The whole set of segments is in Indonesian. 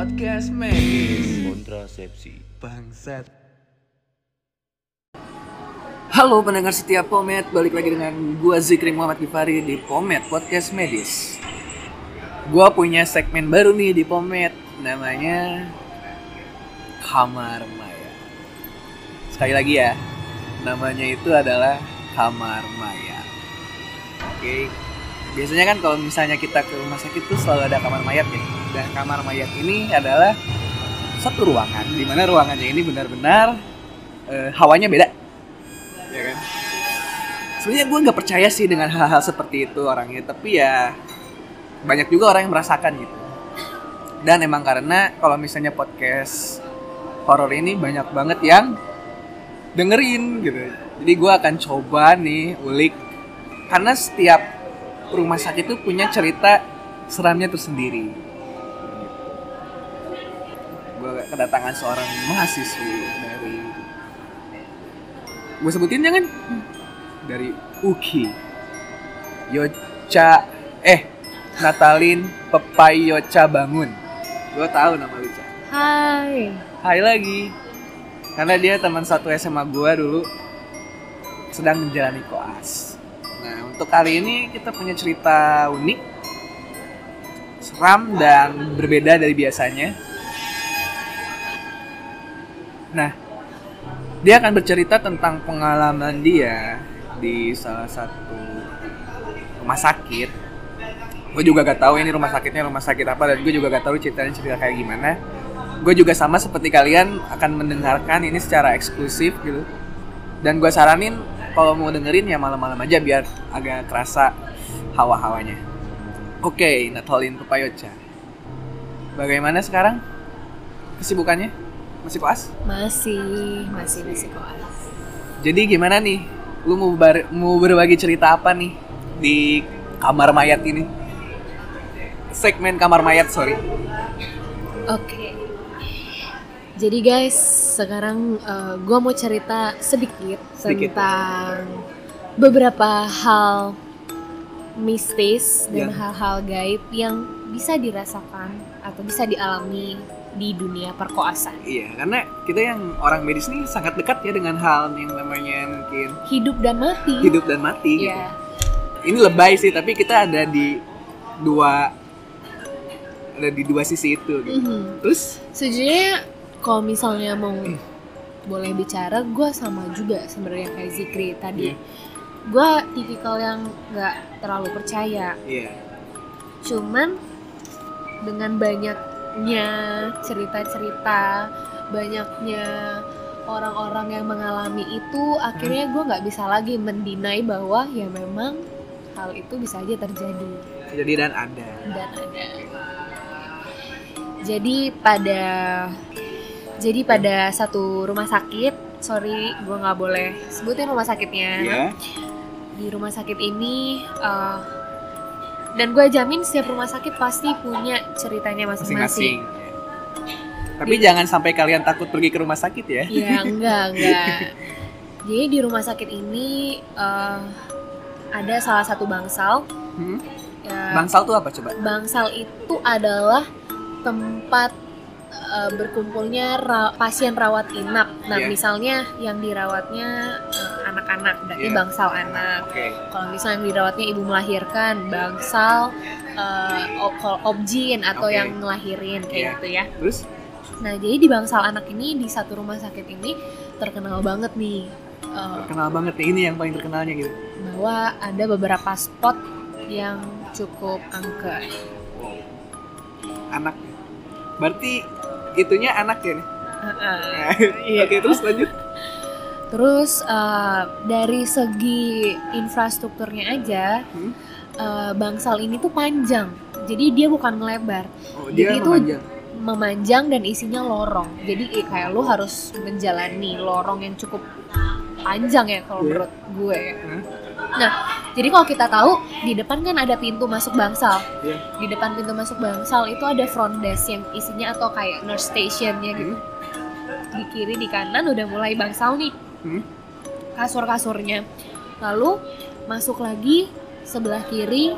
Podcast medis kontrasepsi Bangsat Halo pendengar setia Pomet, balik lagi dengan gua Zikri Muhammad Gifari di Pomet Podcast Medis. Gua punya segmen baru nih di Pomet, namanya Kamar Maya. Sekali lagi ya, namanya itu adalah Kamar Maya. Oke, biasanya kan kalau misalnya kita ke rumah sakit tuh selalu ada kamar mayat ya. Dan kamar mayat ini adalah satu ruangan, di mana ruangannya ini benar-benar eh, hawanya beda. Ya kan? Sebenarnya gue nggak percaya sih dengan hal-hal seperti itu orangnya tapi ya banyak juga orang yang merasakan gitu. Dan emang karena kalau misalnya podcast horor ini banyak banget yang dengerin gitu. Jadi gue akan coba nih ulik karena setiap rumah sakit itu punya cerita seramnya tersendiri. Gue kedatangan seorang mahasiswi dari gue sebutin jangan. Dari Uki Yoca eh Natalin Pepayoca Bangun. Gue tahu nama Ca Hai. Hai lagi. Karena dia teman satu SMA gue dulu. Sedang menjalani koas nah untuk kali ini kita punya cerita unik seram dan berbeda dari biasanya nah dia akan bercerita tentang pengalaman dia di salah satu rumah sakit. Gue juga gak tahu ini rumah sakitnya rumah sakit apa dan gue juga gak tahu ceritanya cerita kayak gimana. Gue juga sama seperti kalian akan mendengarkan ini secara eksklusif gitu. Dan gue saranin kalau mau dengerin ya malam-malam aja biar agak kerasa hawa-hawanya. Oke, Natalin Pepayoca. Bagaimana sekarang kesibukannya? Masih koas? Masih, masih masih koas. Jadi gimana nih? Lu mau bar- mau berbagi cerita apa nih di kamar mayat ini? Segmen kamar mayat, sorry. Oke. Jadi guys, sekarang gue mau cerita sedikit, Sedikit. tentang beberapa hal mistis dan Ya. hal-hal gaib yang bisa dirasakan atau bisa dialami di dunia perkoasan. Iya, karena kita yang orang medis nih sangat dekat ya dengan hal yang namanya mungkin Hidup dan mati. hidup dan mati. gitu. Iya. Ini lebay sih, tapi kita ada di dua ada di dua sisi itu. Gitu. Mhm. Terus Sejujurnya kalau misalnya mau boleh bicara, gue sama juga sebenarnya kayak Zikri tadi. Iya. Gue tipikal yang nggak terlalu percaya. iya, Cuman dengan banyaknya cerita-cerita, banyaknya orang-orang yang mengalami itu, akhirnya gue nggak bisa lagi mendinai bahwa ya memang hal itu bisa aja terjadi jadi dan ada. dan ada. Jadi pada jadi pada satu rumah sakit, sorry gue nggak boleh sebutin rumah sakitnya. Iya. Di rumah sakit ini eh, dan gue jamin setiap rumah sakit pasti punya ceritanya Masing-masing. Tapi jangan sampai kalian takut pergi ke rumah sakit ya. Iya enggak enggak. Jadi di rumah sakit ini eh, ada salah satu bangsal. Hmm? Ya, Bangsal tuh apa coba? Bangsal itu adalah tempat eh, berkumpulnya ra- pasien rawat inap. Nah, Iya. misalnya yang dirawatnya eh, anak-anak, berarti Iya. bangsal anak. Oke. Kalau misalnya yang dirawatnya ibu melahirkan, bangsal eh, ob- kalau objin atau Oke. yang ngelahirin kayak Iya. gitu ya. Terus Nah, jadi di bangsal anak ini di satu rumah sakit ini terkenal banget nih eh, terkenal banget nih ini yang paling terkenalnya gitu. bahwa ada beberapa spot yang cukup angker. Anak. Berarti itunya anak ya nih. Iya. Oke, terus lanjut. Terus eh, dari segi infrastrukturnya aja, Hmm? eh, bangsal ini tuh panjang. Jadi dia bukan melebar, Oh, Jadi dia itu- memanjang. memanjang dan isinya lorong. Jadi eh, kayak lu harus menjalani lorong yang cukup panjang ya kalau Iya. menurut gue. ya. Hmm? Nah, jadi kalau kita tahu di depan kan ada pintu masuk bangsal. Iya. Di depan pintu masuk bangsal itu ada front desk yang isinya atau kayak nurse stationnya gitu. Hmm? Di kiri di kanan udah mulai bangsal nih. Hmm? kasur-kasurnya. Lalu masuk lagi sebelah kiri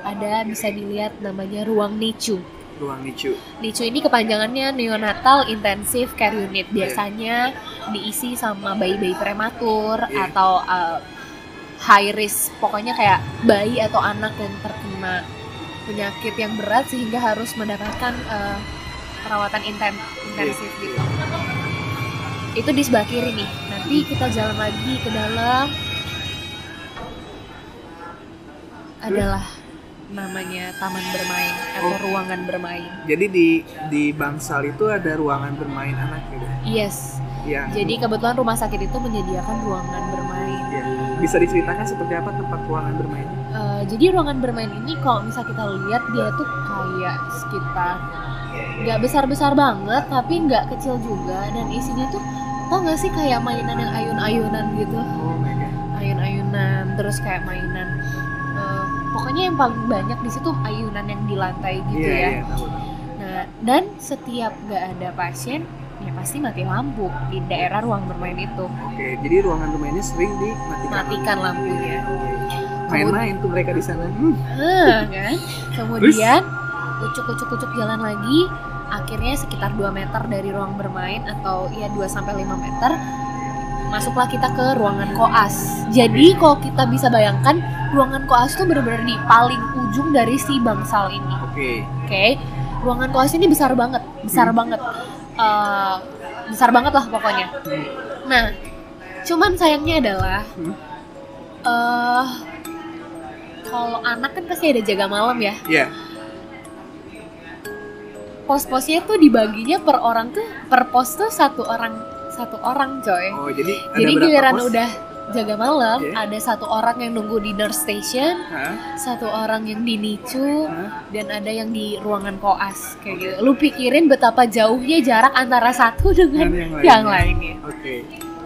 ada bisa dilihat namanya ruang nicu. ruang NICU. NICU ini kepanjangannya Neonatal Intensive Care Unit. Biasanya diisi sama bayi-bayi prematur Iya. atau uh, high risk. Pokoknya kayak bayi atau anak yang terkena penyakit yang berat sehingga harus mendapatkan uh, perawatan inten- intensif Iya. gitu. Itu di sebelah kiri nih. Nanti kita jalan lagi ke dalam. Adalah namanya taman bermain atau Oh. ruangan bermain. Jadi di di bangsal itu ada ruangan bermain anak gitu. Yes. Yang Jadi kebetulan rumah sakit itu menyediakan ruangan bermain. Bisa diceritakan seperti apa tempat ruangan bermain? Eh, jadi ruangan bermain ini kalau misal kita lihat dia tuh kayak sekitar nggak besar-besar banget tapi nggak kecil juga dan isinya tuh tau nggak sih kayak mainan yang ayun-ayunan gitu Oh ayun-ayunan terus kayak mainan eh, pokoknya yang paling banyak di situ ayunan yang di lantai gitu Iya, ya iya, tahu. nah dan setiap nggak ada pasien ya pasti mati lampu di daerah ruang bermain itu Oke, jadi ruangan bermainnya sering dimatikan. matikan lampunya Main-main tuh mereka di sana. Hmm. Hah, kan? Kemudian ucuk-ucuk-ucuk jalan lagi, akhirnya sekitar 2 meter dari ruang bermain atau ya 2 sampai 5 meter masuklah kita ke ruangan koas. Jadi kalau kita bisa bayangkan ruangan koas itu benar-benar di paling ujung dari si bangsal ini. Oke. Oke. Ruangan koas ini besar banget, besar banget. Eh, besar banget lah pokoknya. Hmm. Nah, cuman sayangnya adalah Hmm. eh kalau anak kan pasti ada jaga malam ya. Iya. Pos-posnya tuh dibaginya per orang tuh per pos tuh satu orang satu orang coy. Oh, jadi ada Jadi giliran pos? udah jaga malam Oke. ada satu orang yang nunggu di nurse station, Hah? satu orang yang di NICU, Hah? dan ada yang di ruangan koas kayak gitu. Lu pikirin betapa jauhnya jarak antara satu dengan Dan yang yang lainnya. lainnya. Oke.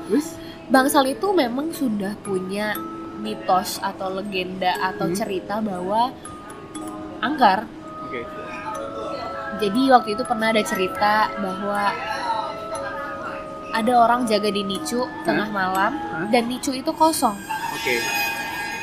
Terus? Bangsal itu memang sudah punya mitos atau legenda atau Hmm. cerita bahwa angker. Oke. Jadi waktu itu pernah ada cerita bahwa ada orang jaga di NICU tengah malam Hah? dan NICU itu kosong. Oke.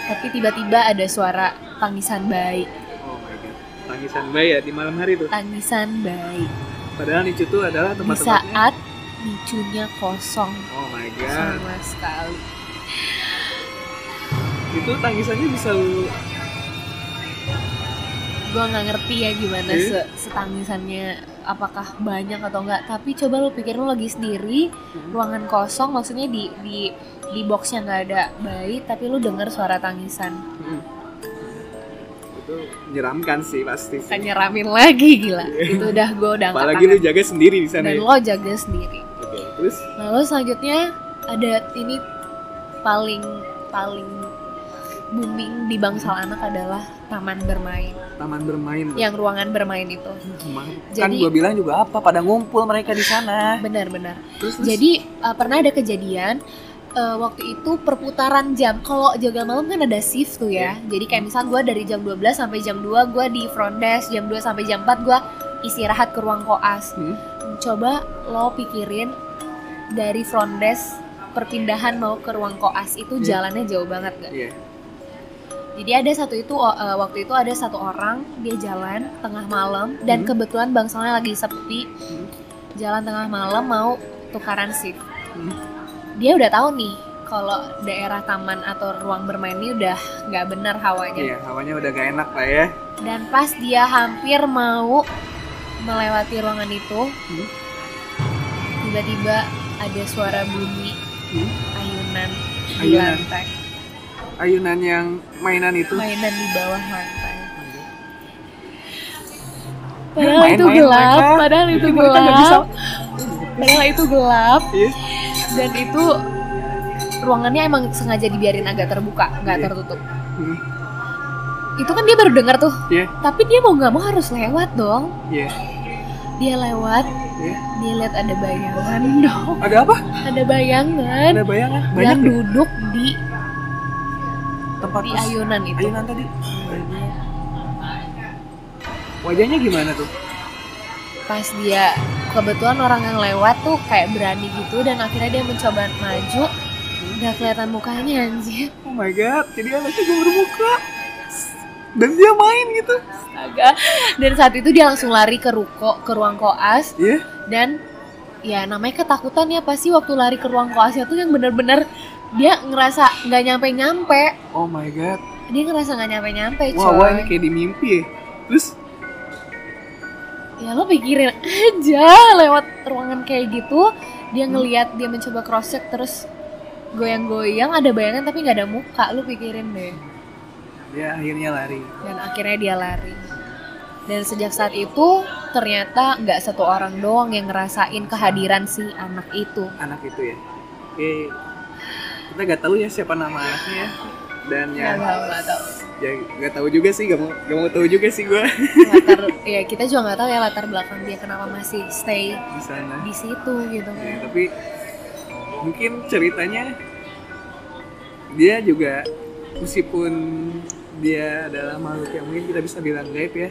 Tapi tiba-tiba ada suara tangisan bayi, Oh my god. Tangisan bayi ya di malam hari tuh. tangisan bayi. Padahal di situ adalah Di tempat-tempatnya. saat NICU-nya kosong Oh my god. sama sekali. Itu tangisannya bisa lu gue nggak ngerti ya gimana Eh? se setangisannya apakah banyak atau enggak tapi coba lu pikir lu lagi sendiri Hmm. ruangan kosong maksudnya di di di boxnya nggak ada bayi tapi lu dengar suara tangisan Hmm. Itu menyeramkan sih pasti. sih. kan nyeramin lagi gila itu udah gue udah Apalagi lu jaga sendiri di sana dan ya. lo jaga sendiri Oke. Terus? lalu selanjutnya ada ini paling paling booming di bangsal anak adalah taman bermain Taman bermain. yang ruangan bermain itu kan Jadi- gua bilang juga apa pada ngumpul mereka di sana. benar-benar? Jadi uh, pernah ada kejadian uh, waktu itu perputaran jam. Kalau jaga malam kan ada shift tuh ya. Jadi kayak misal gue dari jam 12 sampai jam 2 gue di front desk, jam 2 sampai jam 4 gue istirahat ke ruang koas. Hmm? Coba lo pikirin dari front desk perpindahan mau ke ruang koas itu Iya. jalannya jauh banget gak? Iya. Jadi ada satu itu uh, waktu itu ada satu orang dia jalan tengah malam dan Hmm. kebetulan bangsalnya lagi sepi. Hmm. Jalan tengah malam mau tukaran shift Hmm. dia udah tahu nih kalau daerah taman atau ruang bermain ini udah nggak benar hawanya. Iya, hawanya udah gak enak lah ya. Dan pas dia hampir mau melewati ruangan itu, Hmm. tiba-tiba ada suara bunyi Hmm. ayunan di Ayunan. lantai, Ayunan yang mainan itu. mainan di bawah lantai. Padahal itu main-main gelap, mereka. padahal itu bisa. gelap, padahal itu gelap Iya. dan itu ruangannya emang sengaja dibiarin agak terbuka, nggak Iya. tertutup. Hmm. Itu kan dia baru dengar tuh, Iya. tapi dia mau nggak mau harus lewat dong. Iya. Dia lewat, Iya. dia lihat ada bayangan dong, Ada apa? ada bayangan Ada bayangan. yang Banyak ya? duduk di tempat di pos- ayunan itu. Ayunan tadi. Wajahnya gimana tuh? Pas dia kebetulan orang yang lewat tuh kayak berani gitu dan akhirnya dia mencoba maju, nggak kelihatan mukanya anjir. Oh my god, jadi anaknya gue bermuka. dan dia main gitu Astaga. Dan saat itu dia langsung lari ke ruko, ke ruang koas Iya dan ya namanya ketakutan ya pasti waktu lari ke ruang koasnya tuh yang bener-bener dia ngerasa nggak nyampe-nyampe. oh my god. Dia ngerasa nggak nyampe-nyampe, coy. wah wah ini kayak di mimpi ya. Terus? Ya lo pikirin aja lewat ruangan kayak gitu, dia ngelihat dia mencoba cross check terus goyang-goyang ada bayangan tapi nggak ada muka, lu pikirin deh. dia akhirnya lari. Dan akhirnya dia lari. Dan sejak saat itu ternyata nggak satu orang doang yang ngerasain kehadiran si anak itu. Anak itu ya? Oke kita nggak tahu ya siapa nama anaknya ya dan ya nggak tahu nggak ya nggak tahu juga sih gak mau gak mau tahu juga sih gue latar ya kita juga nggak tahu ya latar belakang dia kenapa masih stay di sana. di situ gitu. Ya, tapi mungkin ceritanya dia juga meskipun dia adalah makhluk yang mungkin kita bisa bilang gaib ya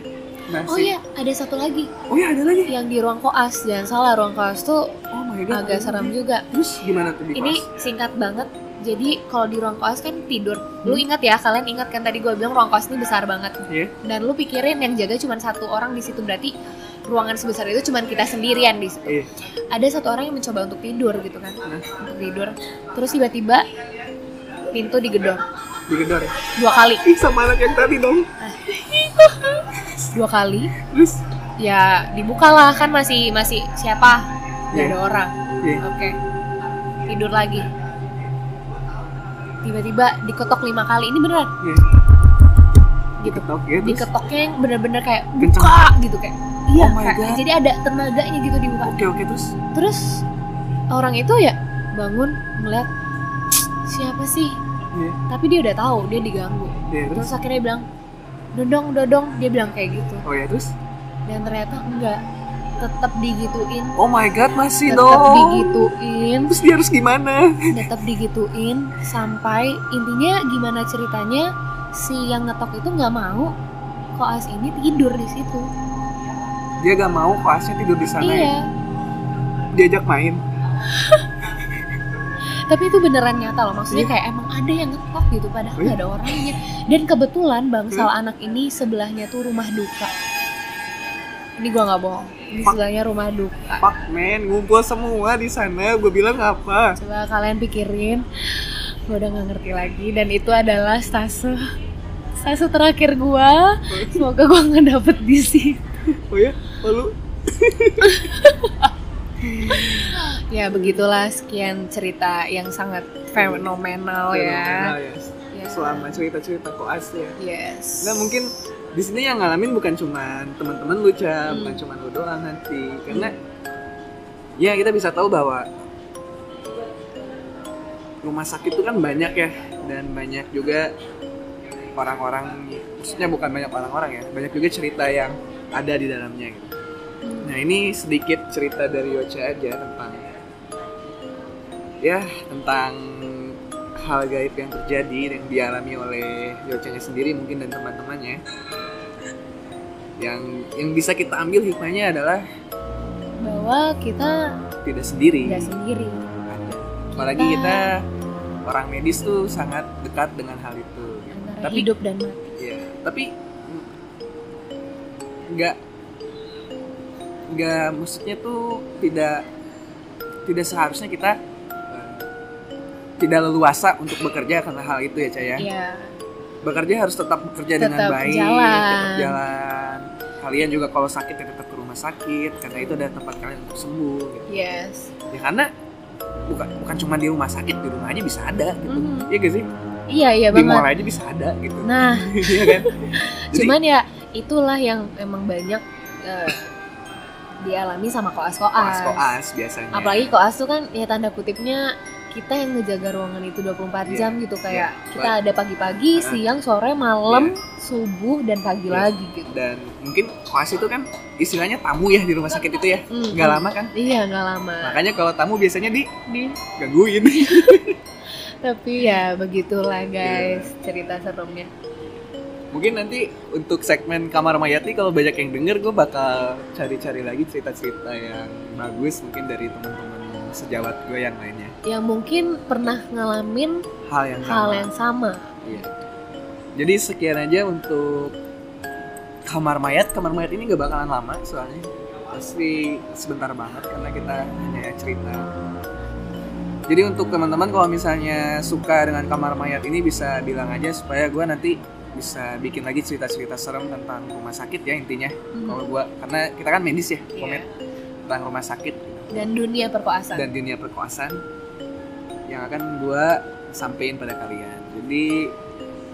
masih oh iya ada satu lagi. Oh ya ada lagi. Yang di ruang koas jangan salah ruang koas tuh oh my god agak seram juga. Terus gimana tuh di ini kelas? singkat banget jadi kalau di ruang koas kan tidur. Lu ingat ya kalian ingat kan tadi gue bilang ruang koas ini besar banget. Iya. dan lu pikirin yang jaga cuma satu orang di situ. Berarti ruangan sebesar itu cuma kita sendirian di situ. Iya. ada satu orang yang mencoba untuk tidur gitu kan. Nah. untuk tidur. Terus tiba-tiba pintu digedor. Digedor ya? Dua kali. Ih sama anak yang tadi dong. Dua kali. Terus? Ya dibukalah kan masih masih siapa? Nggak Iya. ada orang. Iya. oke. Tidur lagi tiba-tiba diketok lima kali ini beneran? Iya. gitu. Diketok ya terus? Diketoknya yang bener-bener kayak Kenceng. buka gitu kayak iya Oh my kayak- God. jadi ada tenaganya gitu dibuka. Oke oke terus? Terus orang itu ya bangun ngeliat siapa sih? Iya. tapi dia udah tahu dia diganggu. Iya, terus? Terus akhirnya dia bilang dodong dodong dia bilang kayak gitu. Oh ya terus? Dan ternyata enggak tetap digituin. Oh my god masih tetap dong. digituin. Terus dia harus gimana? Tetap digituin sampai intinya gimana ceritanya si yang ngetok itu nggak mau koas ini tidur di situ. Dia gak mau kelasnya tidur di sana ya? Iya. Diajak main. Tapi itu beneran nyata loh maksudnya Iya. kayak emang ada yang ngetok gitu padahal Iya. nggak ada orangnya. Dan kebetulan bangsal Hmm. anak ini sebelahnya tuh rumah duka ini gua nggak bohong. Ini sebelahnya rumah duka. Fuck man, ngumpul semua di sana. Gue bilang apa? coba kalian pikirin. Gue udah nggak ngerti lagi. Dan itu adalah stase stase terakhir gua. Semoga gua nggak dapet di sini Oh ya, oh, lu? Ya begitulah sekian cerita yang sangat fenomenal ya. Fenomenal ya. Ya. Selama cerita-cerita koas ya. yes. Nah mungkin di sini yang ngalamin bukan cuman teman-teman lu Ca, Hmm. bukan cuman lu doang nanti. Karena ya kita bisa tahu bahwa rumah sakit itu kan banyak ya dan banyak juga orang-orang maksudnya bukan banyak orang-orang ya banyak juga cerita yang ada di dalamnya gitu. Hmm. Nah ini sedikit cerita dari Yoce aja tentang ya tentang hal gaib yang terjadi yang dialami oleh Yoce-nya sendiri mungkin dan teman-temannya. Yang yang bisa kita ambil hikmahnya adalah bahwa kita tidak sendiri. tidak sendiri Ada. Apalagi kita orang medis tuh sangat dekat dengan hal itu. antara Tapi hidup dan mati ya, tapi nggak nggak maksudnya tuh tidak tidak seharusnya kita eh, tidak leluasa untuk bekerja karena hal itu ya Caya. ya Bekerja harus tetap bekerja dengan Tetap baik, jalan. tetap jalan. Kalian juga kalau sakit ya tetap ke rumah sakit karena itu adalah tempat kalian untuk sembuh. Gitu. yes Ya karena bukan bukan cuma di rumah sakit di rumah aja bisa ada gitu. Mhm. Iya gak sih? iya iya di mall banget aja bisa ada gitu. nah Iya kan? Jadi, cuman ya itulah yang emang banyak eh, dialami sama koas-koas koas-koas biasanya. apalagi koas tuh kan ya tanda kutipnya kita yang ngejaga ruangan itu 24 Iya. jam gitu kayak Iya. kita ada pagi-pagi, Ah. siang, sore, malam, subuh dan pagi Iya. lagi gitu. dan mungkin koas itu kan istilahnya tamu ya di rumah sakit itu ya Hmm, nggak hmm. lama kan Iya nggak lama. makanya kalau tamu biasanya Di- digangguin tapi ya begitulah Iya. guys cerita seremnya. mungkin nanti untuk segmen kamar mayati kalau banyak yang denger gue bakal cari-cari lagi cerita-cerita yang bagus mungkin dari teman-teman sejawat gue yang lainnya Yang mungkin pernah ngalamin hal yang hal sama yang sama. Iya. Jadi sekian aja untuk kamar mayat. Kamar mayat ini gak bakalan lama soalnya pasti sebentar banget karena kita hanya cerita. Jadi untuk teman-teman kalau misalnya suka dengan kamar mayat ini bisa bilang aja supaya gue nanti bisa bikin lagi cerita-cerita serem tentang rumah sakit ya intinya. Hmm. Kalau gua karena kita kan medis ya, Iya. komen tentang rumah sakit dan dunia perkoasaan dan dunia perkosaan yang akan gua sampein pada kalian. Jadi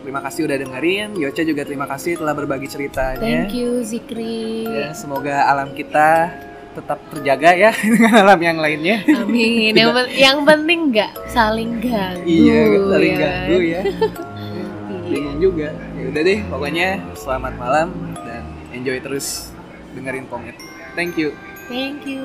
terima kasih udah dengerin. Yocha juga terima kasih telah berbagi ceritanya. thank you Zikri Ya, semoga alam kita tetap terjaga ya dengan alam yang lainnya. amin yang, pen- yang penting nggak saling ganggu iya, nggak saling ya ganggu ya. Iya. Bingung juga. Ya udah deh, pokoknya selamat malam dan enjoy terus dengerin Pomit. Thank you. thank you